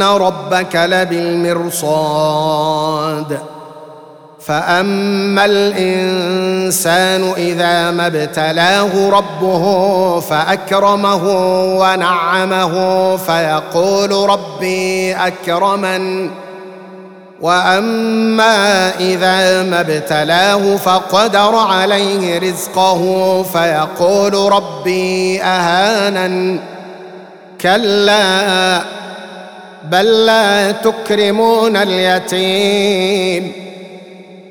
ان ربك لبالمرصاد فاما الانسان اذا ما ابتلاه ربه فاكرمه ونعمه فيقول ربي اكرمن واما اذا ما ابتلاه فقدر عليه رزقه فيقول ربي اهانن كلا بل لا تكرمون اليتيم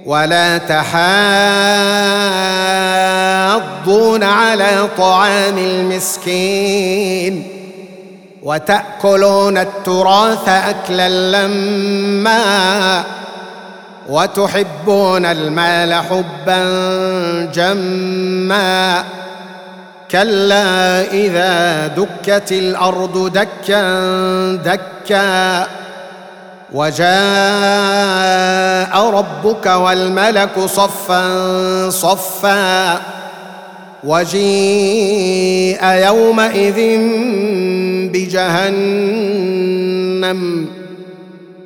ولا تحاضون على طعام المسكين وتأكلون التراث أكلا لما وتحبون المال حبا جما كلا إذا دكت الأرض دكا دكا وجاء ربك والملك صفا صفا وجيء يومئذ بجهنم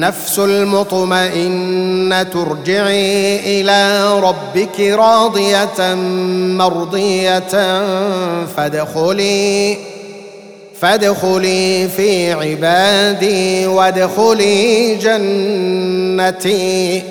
النفس المطمئنة ارجعي إلى ربك راضية مرضية فادخلي فادخلي في عبادي وادخلي جنتي.